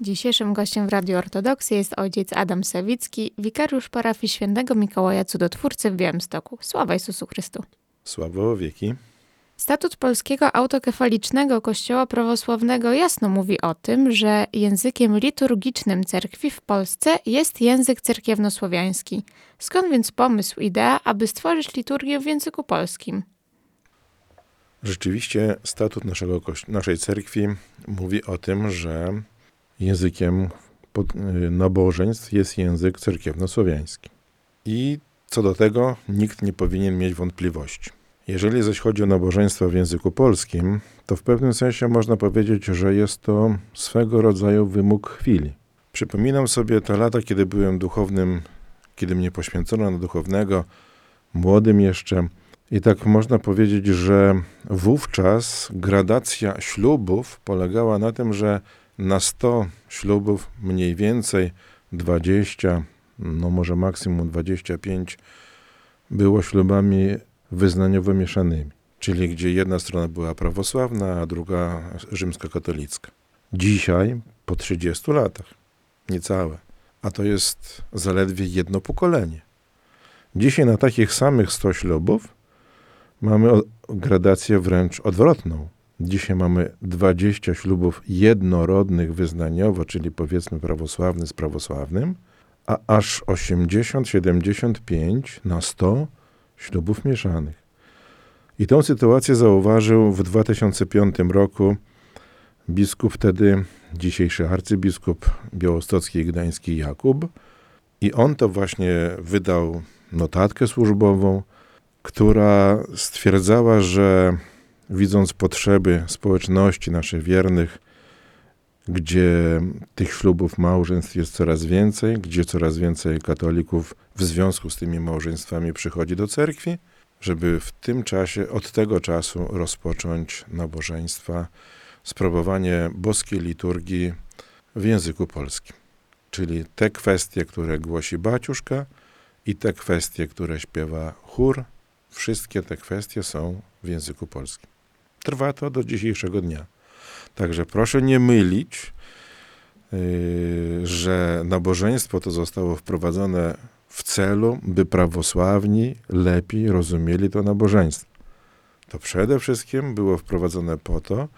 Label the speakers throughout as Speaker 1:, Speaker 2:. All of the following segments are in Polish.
Speaker 1: Dzisiejszym gościem w Radiu Ortodoksji jest ojciec Adam Sawicki, wikariusz parafii świętego Mikołaja Cudotwórcy w Białymstoku. Sława Jezusu Chrystu.
Speaker 2: Sławo wieki.
Speaker 1: Statut Polskiego Autokefalicznego Kościoła Prawosławnego jasno mówi o tym, że językiem liturgicznym cerkwi w Polsce jest język cerkiewnosłowiański. Skąd więc pomysł, idea, aby stworzyć liturgię w języku polskim?
Speaker 2: Rzeczywiście statut naszego, naszej cerkwi mówi o tym, że językiem nabożeństw jest język cerkiewnosłowiański. I co do tego nikt nie powinien mieć wątpliwości. Jeżeli zaś chodzi o nabożeństwo w języku polskim, to w pewnym sensie można powiedzieć, że jest to swego rodzaju wymóg chwili. Przypominam sobie te lata, kiedy byłem duchownym, kiedy mnie poświęcono na duchownego, młodym jeszcze. I tak można powiedzieć, że wówczas gradacja ślubów polegała na tym, że na 100 ślubów mniej więcej 20, no może maksimum 25 było ślubami wyznaniowo mieszanymi, czyli gdzie jedna strona była prawosławna, a druga rzymskokatolicka. Dzisiaj, po 30 latach, niecałe, a to jest zaledwie jedno pokolenie. Dzisiaj na takich samych 100 ślubów mamy gradację wręcz odwrotną. Dzisiaj mamy 20 ślubów jednorodnych wyznaniowo, czyli powiedzmy prawosławny z prawosławnym, a aż 80-75 na 100 ślubów mieszanych. I tą sytuację zauważył w 2005 roku biskup wtedy, dzisiejszy arcybiskup białostocki i gdański Jakub. I on to właśnie wydał notatkę służbową, która stwierdzała, że widząc potrzeby społeczności naszych wiernych, gdzie tych ślubów małżeństw jest coraz więcej, gdzie coraz więcej katolików w związku z tymi małżeństwami przychodzi do cerkwi, żeby w tym czasie, od tego czasu rozpocząć nabożeństwa, sprawowanie boskiej liturgii w języku polskim. Czyli te kwestie, które głosi baciuszka i te kwestie, które śpiewa chór, wszystkie te kwestie są w języku polskim. Trwa to do dzisiejszego dnia. Także proszę nie mylić, yy, że nabożeństwo to zostało wprowadzone w celu, by prawosławni lepiej rozumieli to nabożeństwo. To przede wszystkim było wprowadzone po to,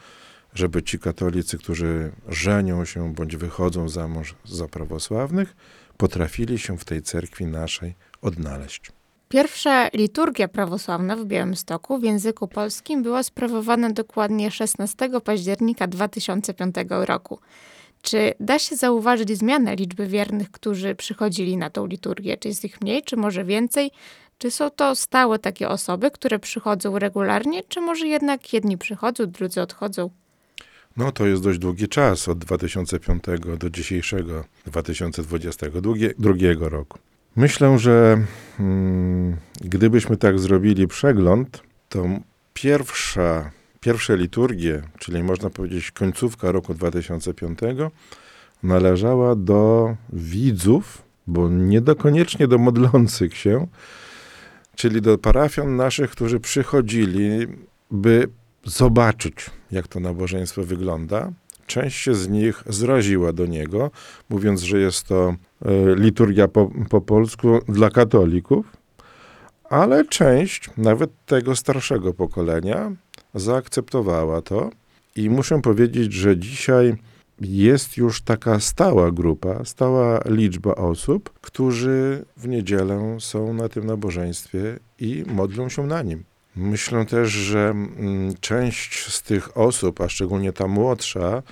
Speaker 2: żeby ci katolicy, którzy żenią się bądź wychodzą za mąż za prawosławnych, potrafili się w tej cerkwi naszej odnaleźć.
Speaker 1: Pierwsza liturgia prawosławna w Białymstoku w języku polskim była sprawowana dokładnie 16 października 2005 roku. Czy da się zauważyć zmianę liczby wiernych, którzy przychodzili na tą liturgię? Czy jest ich mniej, czy może więcej? Czy są to stałe takie osoby, które przychodzą regularnie, czy może jednak jedni przychodzą, drudzy odchodzą?
Speaker 2: No to jest dość długi czas, od 2005 do dzisiejszego 2022 roku. Myślę, że hmm, gdybyśmy tak zrobili przegląd, to pierwsza, pierwsze liturgie, czyli można powiedzieć końcówka roku 2005, należała do widzów, bo nie do modlących się, czyli do parafian naszych, którzy przychodzili, by zobaczyć, jak to nabożeństwo wygląda, Część się z nich zraziła do niego, mówiąc, że jest to liturgia po, po polsku dla katolików, ale część, nawet tego starszego pokolenia, zaakceptowała to. I muszę powiedzieć, że dzisiaj jest już taka stała grupa, stała liczba osób, którzy w niedzielę są na tym nabożeństwie i modlą się na nim. Myślę też, że mm, część z tych osób, a szczególnie ta młodsza,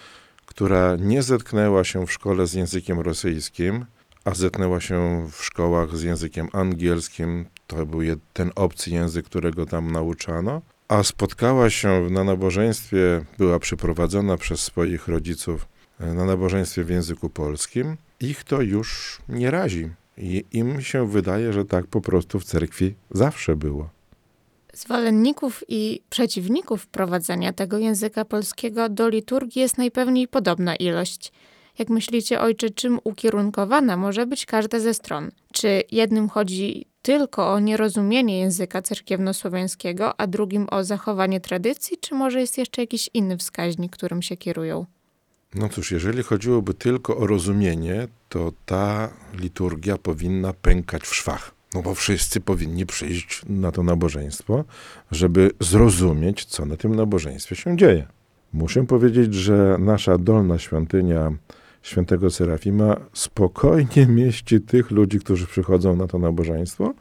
Speaker 2: która nie zetknęła się w szkole z językiem rosyjskim, a zetknęła się w szkołach z językiem angielskim, to był ten obcy język, którego tam nauczano, a spotkała się na nabożeństwie, była przyprowadzona przez swoich rodziców e, na nabożeństwie w języku polskim, ich to już nie razi. I im się wydaje, że tak po prostu w cerkwi zawsze było.
Speaker 1: Zwolenników i przeciwników wprowadzenia tego języka polskiego do liturgii jest najpewniej podobna ilość. Jak myślicie, ojcze, czym ukierunkowana może być każda ze stron? Czy jednym chodzi tylko o nierozumienie języka cerkiewnosłowiańskiego, a drugim o zachowanie tradycji, czy może jest jeszcze jakiś inny wskaźnik, którym się kierują?
Speaker 2: No cóż, jeżeli chodziłoby tylko o rozumienie, to ta liturgia powinna pękać w szwach. No bo wszyscy powinni przyjść na to nabożeństwo, żeby zrozumieć, co na tym nabożeństwie się dzieje. Muszę powiedzieć, że nasza dolna świątynia świętego Serafima spokojnie mieści tych ludzi, którzy przychodzą na to nabożeństwo,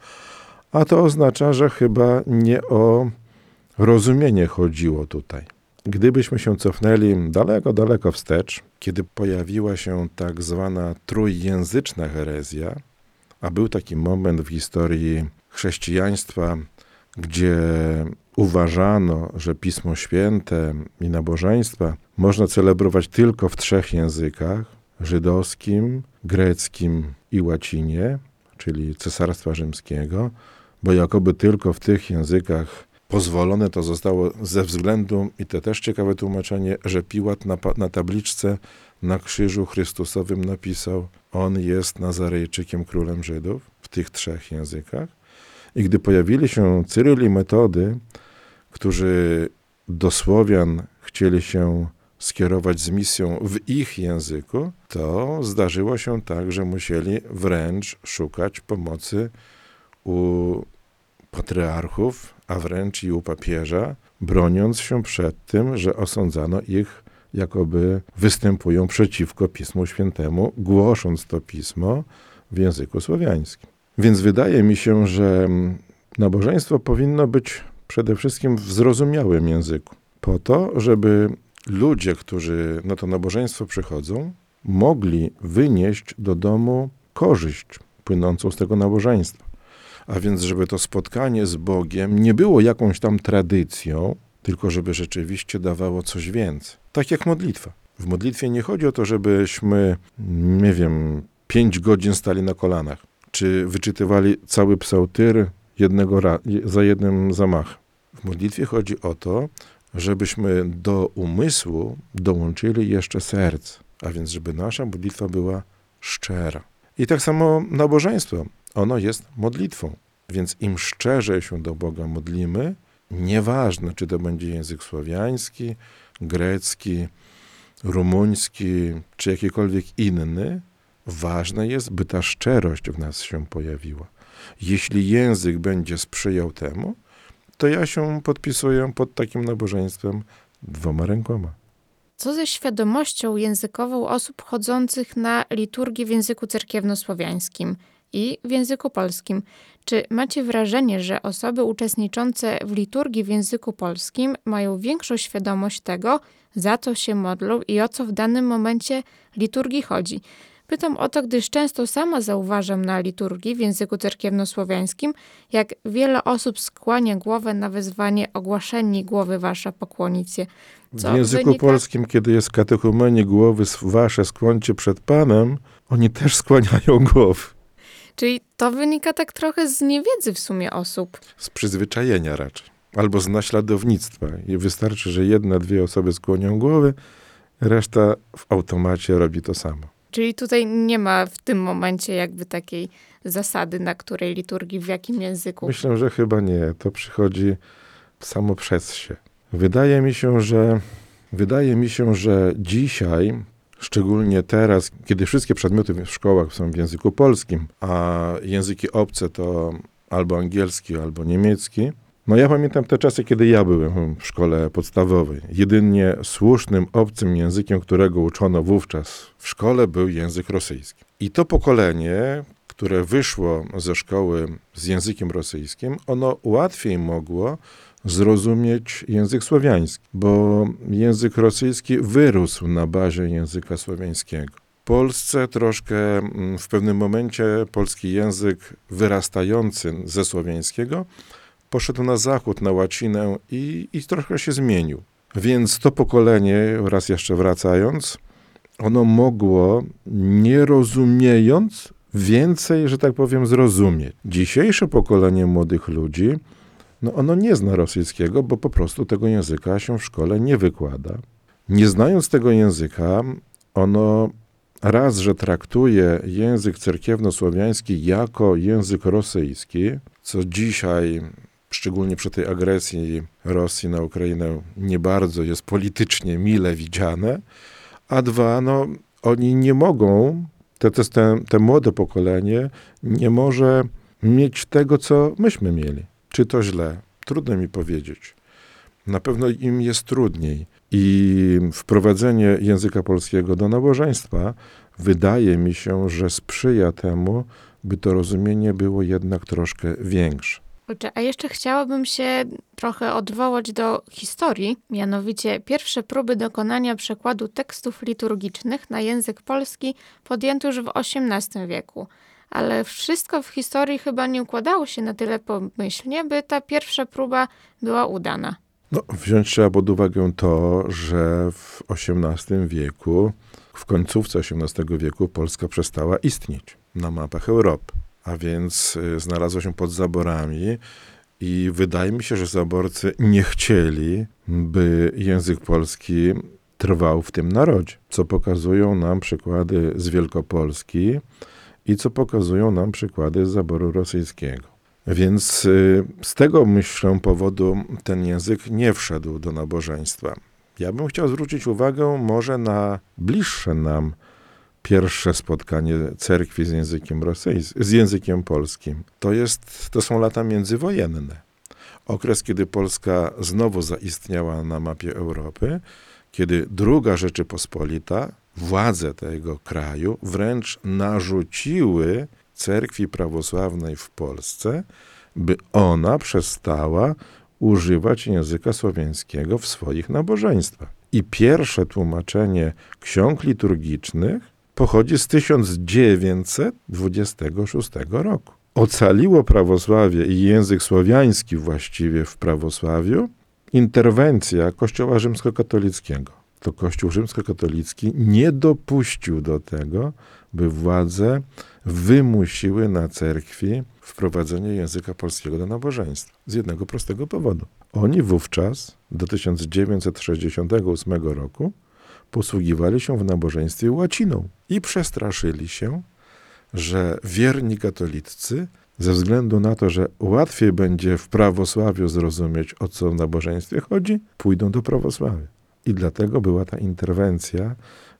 Speaker 2: a to oznacza, że chyba nie o rozumienie chodziło tutaj. Gdybyśmy się cofnęli daleko, daleko wstecz, kiedy pojawiła się tak zwana trójjęzyczna herezja, a był taki moment w historii chrześcijaństwa, gdzie uważano, że Pismo Święte i nabożeństwa można celebrować tylko w trzech językach żydowskim, greckim i łacinie, czyli Cesarstwa Rzymskiego, bo jakoby tylko w tych językach pozwolone to zostało ze względu, i to też ciekawe tłumaczenie, że Piłat na, na tabliczce na krzyżu Chrystusowym napisał: On jest Nazarejczykiem, królem Żydów, w tych trzech językach. I gdy pojawili się Cyryl i Metody, którzy do Słowian chcieli się skierować z misją w ich języku, to zdarzyło się tak, że musieli wręcz szukać pomocy u patriarchów, a wręcz i u papieża, broniąc się przed tym, że osądzano ich, jakoby występują przeciwko Pismu Świętemu, głosząc to pismo w języku słowiańskim. Więc wydaje mi się, że nabożeństwo powinno być przede wszystkim w zrozumiałym języku, po to, żeby ludzie, którzy na to nabożeństwo przychodzą, mogli wynieść do domu korzyść płynącą z tego nabożeństwa. A więc, żeby to spotkanie z Bogiem nie było jakąś tam tradycją, tylko żeby rzeczywiście dawało coś więcej. Tak jak modlitwa. W modlitwie nie chodzi o to, żebyśmy, nie wiem, pięć godzin stali na kolanach, czy wyczytywali cały psałtyr jednego za jednym zamachem. W modlitwie chodzi o to, żebyśmy do umysłu dołączyli jeszcze serce, a więc żeby nasza modlitwa była szczera. I tak samo nabożeństwo, ono jest modlitwą. Więc im szczerzej się do Boga modlimy, nieważne czy to będzie język słowiański, grecki, rumuński, czy jakikolwiek inny, ważne jest, by ta szczerość w nas się pojawiła. Jeśli język będzie sprzyjał temu, to ja się podpisuję pod takim nabożeństwem dwoma rękoma.
Speaker 1: Co ze świadomością językową osób chodzących na liturgię w języku cerkiewnosłowiańskim i w języku polskim? Czy macie wrażenie, że osoby uczestniczące w liturgii w języku polskim mają większą świadomość tego, za co się modlą i o co w danym momencie liturgii chodzi? Pytam o to, gdyż często sama zauważam na liturgii w języku cerkiewnosłowiańskim, jak wiele osób skłania głowę na wezwanie ogłaszeni głowy wasza pokłonicie.
Speaker 2: W języku wynika... polskim, kiedy jest katechumenie głowy wasze skłońcie przed Panem, oni też skłaniają głowy.
Speaker 1: Czyli to wynika tak trochę z niewiedzy w sumie osób.
Speaker 2: Z przyzwyczajenia raczej. Albo z naśladownictwa. I wystarczy, że jedna, dwie osoby skłonią głowy, reszta w automacie robi to samo.
Speaker 1: Czyli tutaj nie ma w tym momencie jakby takiej zasady, na której liturgii, w jakim języku.
Speaker 2: Myślę, że chyba nie. To przychodzi samo przez się. Wydaje mi się, że wydaje mi się, że dzisiaj, szczególnie teraz, kiedy wszystkie przedmioty w szkołach są w języku polskim, a języki obce to albo angielski, albo niemiecki, no ja pamiętam te czasy, kiedy ja byłem w szkole podstawowej. Jedynie słusznym obcym językiem, którego uczono wówczas w szkole, był język rosyjski. I to pokolenie, które wyszło ze szkoły z językiem rosyjskim, ono łatwiej mogło zrozumieć język słowiański, bo język rosyjski wyrósł na bazie języka słowiańskiego. Polsce troszkę mm, w pewnym momencie polski język wyrastający ze słowiańskiego poszedł na zachód, na łacinę i, i trochę się zmienił. Więc to pokolenie, raz jeszcze wracając, ono mogło, nie rozumiejąc, więcej, że tak powiem, zrozumieć. Dzisiejsze pokolenie młodych ludzi, no ono nie zna rosyjskiego, bo po prostu tego języka się w szkole nie wykłada. Nie znając tego języka, ono raz, że traktuje język cerkiewno-słowiański jako język rosyjski, co dzisiaj szczególnie przy tej agresji Rosji na Ukrainę, nie bardzo jest politycznie mile widziane, a dwa, no oni nie mogą, te, te, te młode pokolenie nie może mieć tego, co myśmy mieli. Czy to źle? Trudno mi powiedzieć. Na pewno im jest trudniej. I wprowadzenie języka polskiego do nabożeństwa wydaje mi się, że sprzyja temu, by to rozumienie było jednak troszkę większe.
Speaker 1: A jeszcze chciałabym się trochę odwołać do historii, mianowicie pierwsze próby dokonania przekładu tekstów liturgicznych na język polski podjęto już w XVIII wieku. Ale wszystko w historii chyba nie układało się na tyle pomyślnie, by ta pierwsza próba była udana.
Speaker 2: No, wziąć trzeba pod uwagę to, że w XVIII wieku, w końcówce XVIII wieku Polska przestała istnieć na mapach Europy a więc y, znalazła się pod zaborami. I wydaje mi się, że zaborcy nie chcieli, by język polski trwał w tym narodzie, co pokazują nam przykłady z Wielkopolski i co pokazują nam przykłady z zaboru rosyjskiego. Więc y, z tego myślę powodu ten język nie wszedł do nabożeństwa. Ja bym chciał zwrócić uwagę może na bliższe nam pierwsze spotkanie cerkwi z językiem rosyjskim, z językiem polskim. To, jest, to są lata międzywojenne. Okres, kiedy Polska znowu zaistniała na mapie Europy, kiedy druga Rzeczypospolita, władze tego kraju wręcz narzuciły cerkwi prawosławnej w Polsce, by ona przestała używać języka słowiańskiego w swoich nabożeństwach. I pierwsze tłumaczenie ksiąg liturgicznych pochodzi z 1926 roku. Ocaliło prawosławie i język słowiański właściwie w prawosławiu interwencja Kościoła rzymskokatolickiego. To Kościół rzymskokatolicki nie dopuścił do tego, by władze wymusiły na cerkwi wprowadzenie języka polskiego do nabożeństwa. Z jednego prostego powodu. Oni wówczas, do 1968 roku, posługiwali się w nabożeństwie łaciną i przestraszyli się, że wierni katolicy, ze względu na to, że łatwiej będzie w prawosławiu zrozumieć, o co w nabożeństwie chodzi, pójdą do prawosławia. I dlatego była ta interwencja,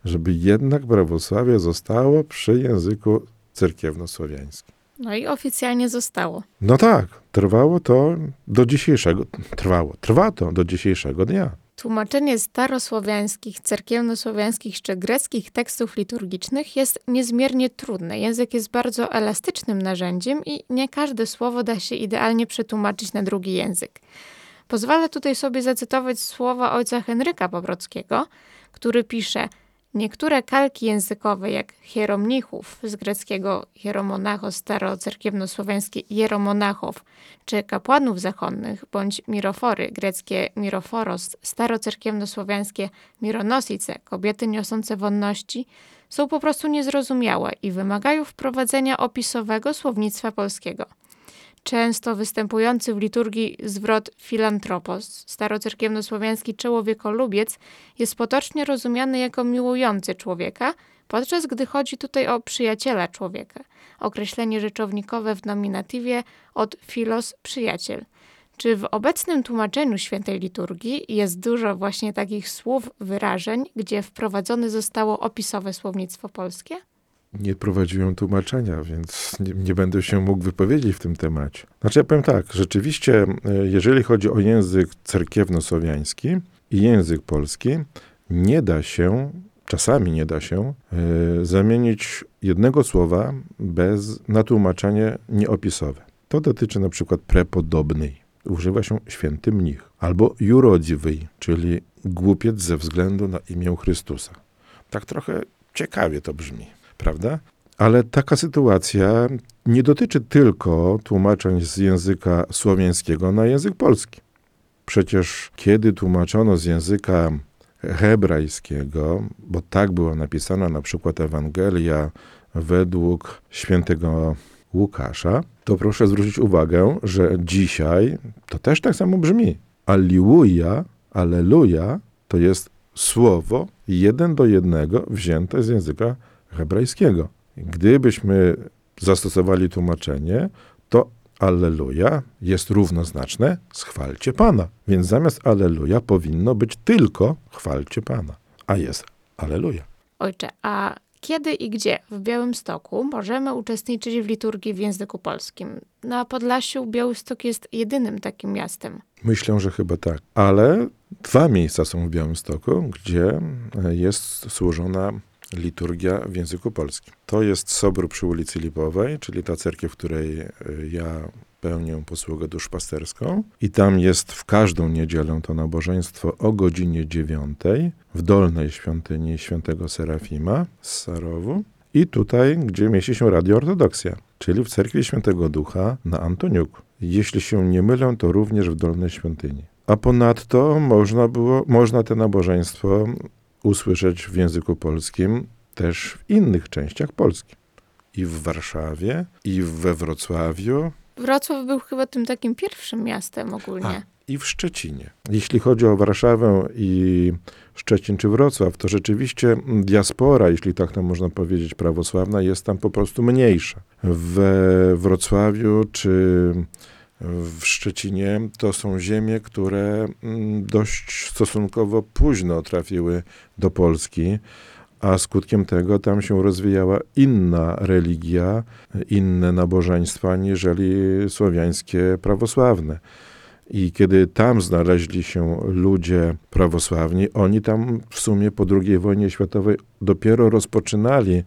Speaker 2: żeby jednak prawosławie zostało przy języku cerkiewno-słowiańskim.
Speaker 1: No i oficjalnie zostało.
Speaker 2: No tak, trwało to do dzisiejszego, trwało, trwa to do dzisiejszego dnia.
Speaker 1: Tłumaczenie starosłowiańskich, cerkiewnosłowiańskich czy greckich tekstów liturgicznych jest niezmiernie trudne. Język jest bardzo elastycznym narzędziem i nie każde słowo da się idealnie przetłumaczyć na drugi język. Pozwolę tutaj sobie zacytować słowa ojca Henryka Pobrockiego, który pisze – Niektóre kalki językowe, jak hieromnichów z greckiego hieromonachos starocerkiewnosłowiańskie hieromonachów, czy kapłanów zakonnych, bądź mirofory, greckie miroforos, starocerkiewnosłowiańskie mironosice, kobiety niosące wonności, są po prostu niezrozumiałe i wymagają wprowadzenia opisowego słownictwa polskiego – często występujący w liturgii zwrot filantropos, starocerkiewnosłowiański czołowiekolubiec, jest potocznie rozumiany jako miłujący człowieka, podczas gdy chodzi tutaj o przyjaciela człowieka. Określenie rzeczownikowe w nominatywie od filos przyjaciel. Czy w obecnym tłumaczeniu świętej liturgii jest dużo właśnie takich słów, wyrażeń, gdzie wprowadzone zostało opisowe słownictwo polskie?
Speaker 2: Nie prowadziłem tłumaczenia, więc nie, nie, będę się mógł wypowiedzieć w tym temacie. Znaczy ja powiem tak, rzeczywiście, e, jeżeli chodzi o język cerkiewno-słowiański i język polski, nie da się, czasami nie da się y, zamienić jednego słowa bez, na tłumaczenie nieopisowe. To dotyczy na przykład prepodobnej. Używa się święty mnich. Albo jurodziwy, czyli głupiec ze względu na imię Chrystusa. Tak trochę ciekawie to brzmi prawda? Ale taka sytuacja nie dotyczy tylko tłumaczeń z języka słowiańskiego na język polski. Przecież kiedy tłumaczono z języka hebrajskiego, bo tak była napisana na przykład Ewangelia według świętego Łukasza, to proszę zwrócić uwagę, że dzisiaj to też tak samo brzmi. Aliluja, aleluja to jest słowo jeden do jednego wzięte z języka hebrajskiego. Gdybyśmy zastosowali tłumaczenie, to Alleluja jest równoznaczne z chwalcie Pana. Więc zamiast Alleluja powinno być tylko chwalcie Pana. A jest Aleluja.
Speaker 1: Ojcze, a kiedy i gdzie w Białymstoku możemy uczestniczyć w liturgii w języku polskim? Na Podlasiu Białystok jest jedynym takim miastem.
Speaker 2: Myślę, że chyba tak. Ale dwa miejsca są w Białymstoku, gdzie jest służona liturgia w języku polskim. To jest Sobór przy ulicy Lipowej, czyli ta cerkiew, w której e, ja pełnię posługę duszpasterską i tam jest w każdą niedzielę to nabożeństwo o godzinie dziewiątej w dolnej świątyni świętego Serafima z Sarowu i tutaj, gdzie mieści się Radio Ortodoksja, czyli w cerkwi Świętego Ducha na Antoniuku. Jeśli się nie mylę, to również w dolnej świątyni. A ponadto można było, można te nabożeństwo usłyszeć w języku polskim też w innych częściach Polski. I w Warszawie, i we Wrocławiu,
Speaker 1: Wrocław był chyba tym takim pierwszym miastem ogólnie.
Speaker 2: A, i w Szczecinie. Jeśli chodzi o Warszawę i Szczecin czy Wrocław, to rzeczywiście diaspora, jeśli tak to można powiedzieć, prawosławna jest tam po prostu mniejsza. We Wrocławiu czy w Szczecinie to są ziemie, które mm, dość stosunkowo późno trafiły do Polski a skutkiem tego tam się rozwijała inna religia, inne nabożeństwa niżeli słowiańskie prawosławne. I kiedy tam znaleźli się ludzie prawosławni, oni tam w sumie po II wojnie światowej dopiero rozpoczynali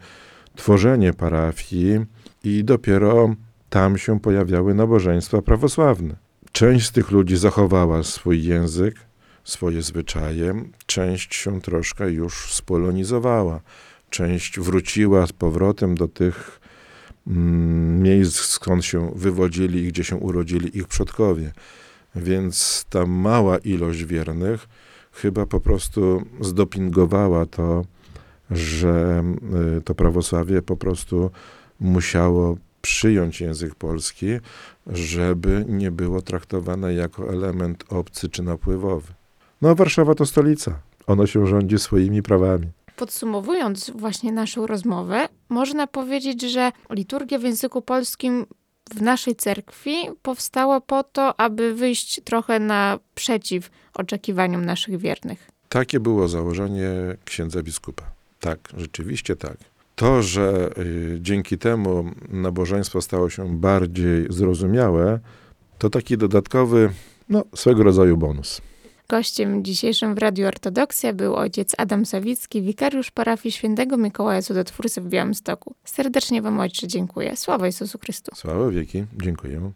Speaker 2: tworzenie parafii i dopiero tam się pojawiały nabożeństwa prawosławne. Część z tych ludzi zachowała swój język, swoje zwyczaje, część się troszkę już spolonizowała, część wróciła z powrotem do tych mm, miejsc, skąd się wywodzili i gdzie się urodzili ich przodkowie. Więc ta mała ilość wiernych chyba po prostu zdopingowała to, że y, to prawosławie po prostu musiało przyjąć język polski, żeby nie było traktowane jako element obcy czy napływowy. No, Warszawa to stolica. Ono się rządzi swoimi prawami.
Speaker 1: Podsumowując właśnie naszą rozmowę, można powiedzieć, że liturgia w języku polskim w naszej cerkwi powstała po to, aby wyjść trochę naprzeciw oczekiwaniom naszych wiernych.
Speaker 2: Takie było założenie księdza biskupa. Tak, rzeczywiście tak. To, że y, dzięki temu nabożeństwo stało się bardziej zrozumiałe, to taki dodatkowy, no, swego rodzaju bonus.
Speaker 1: Gościem dzisiejszym w Radiu Ortodoksja był ojciec Adam Sawicki, wikariusz parafii świętego Mikołaja Cudotwórcy w Białymstoku. Serdecznie wam ojcze dziękuję. Sława Jezusu Chrystu.
Speaker 2: Sława wieki. Dziękuję.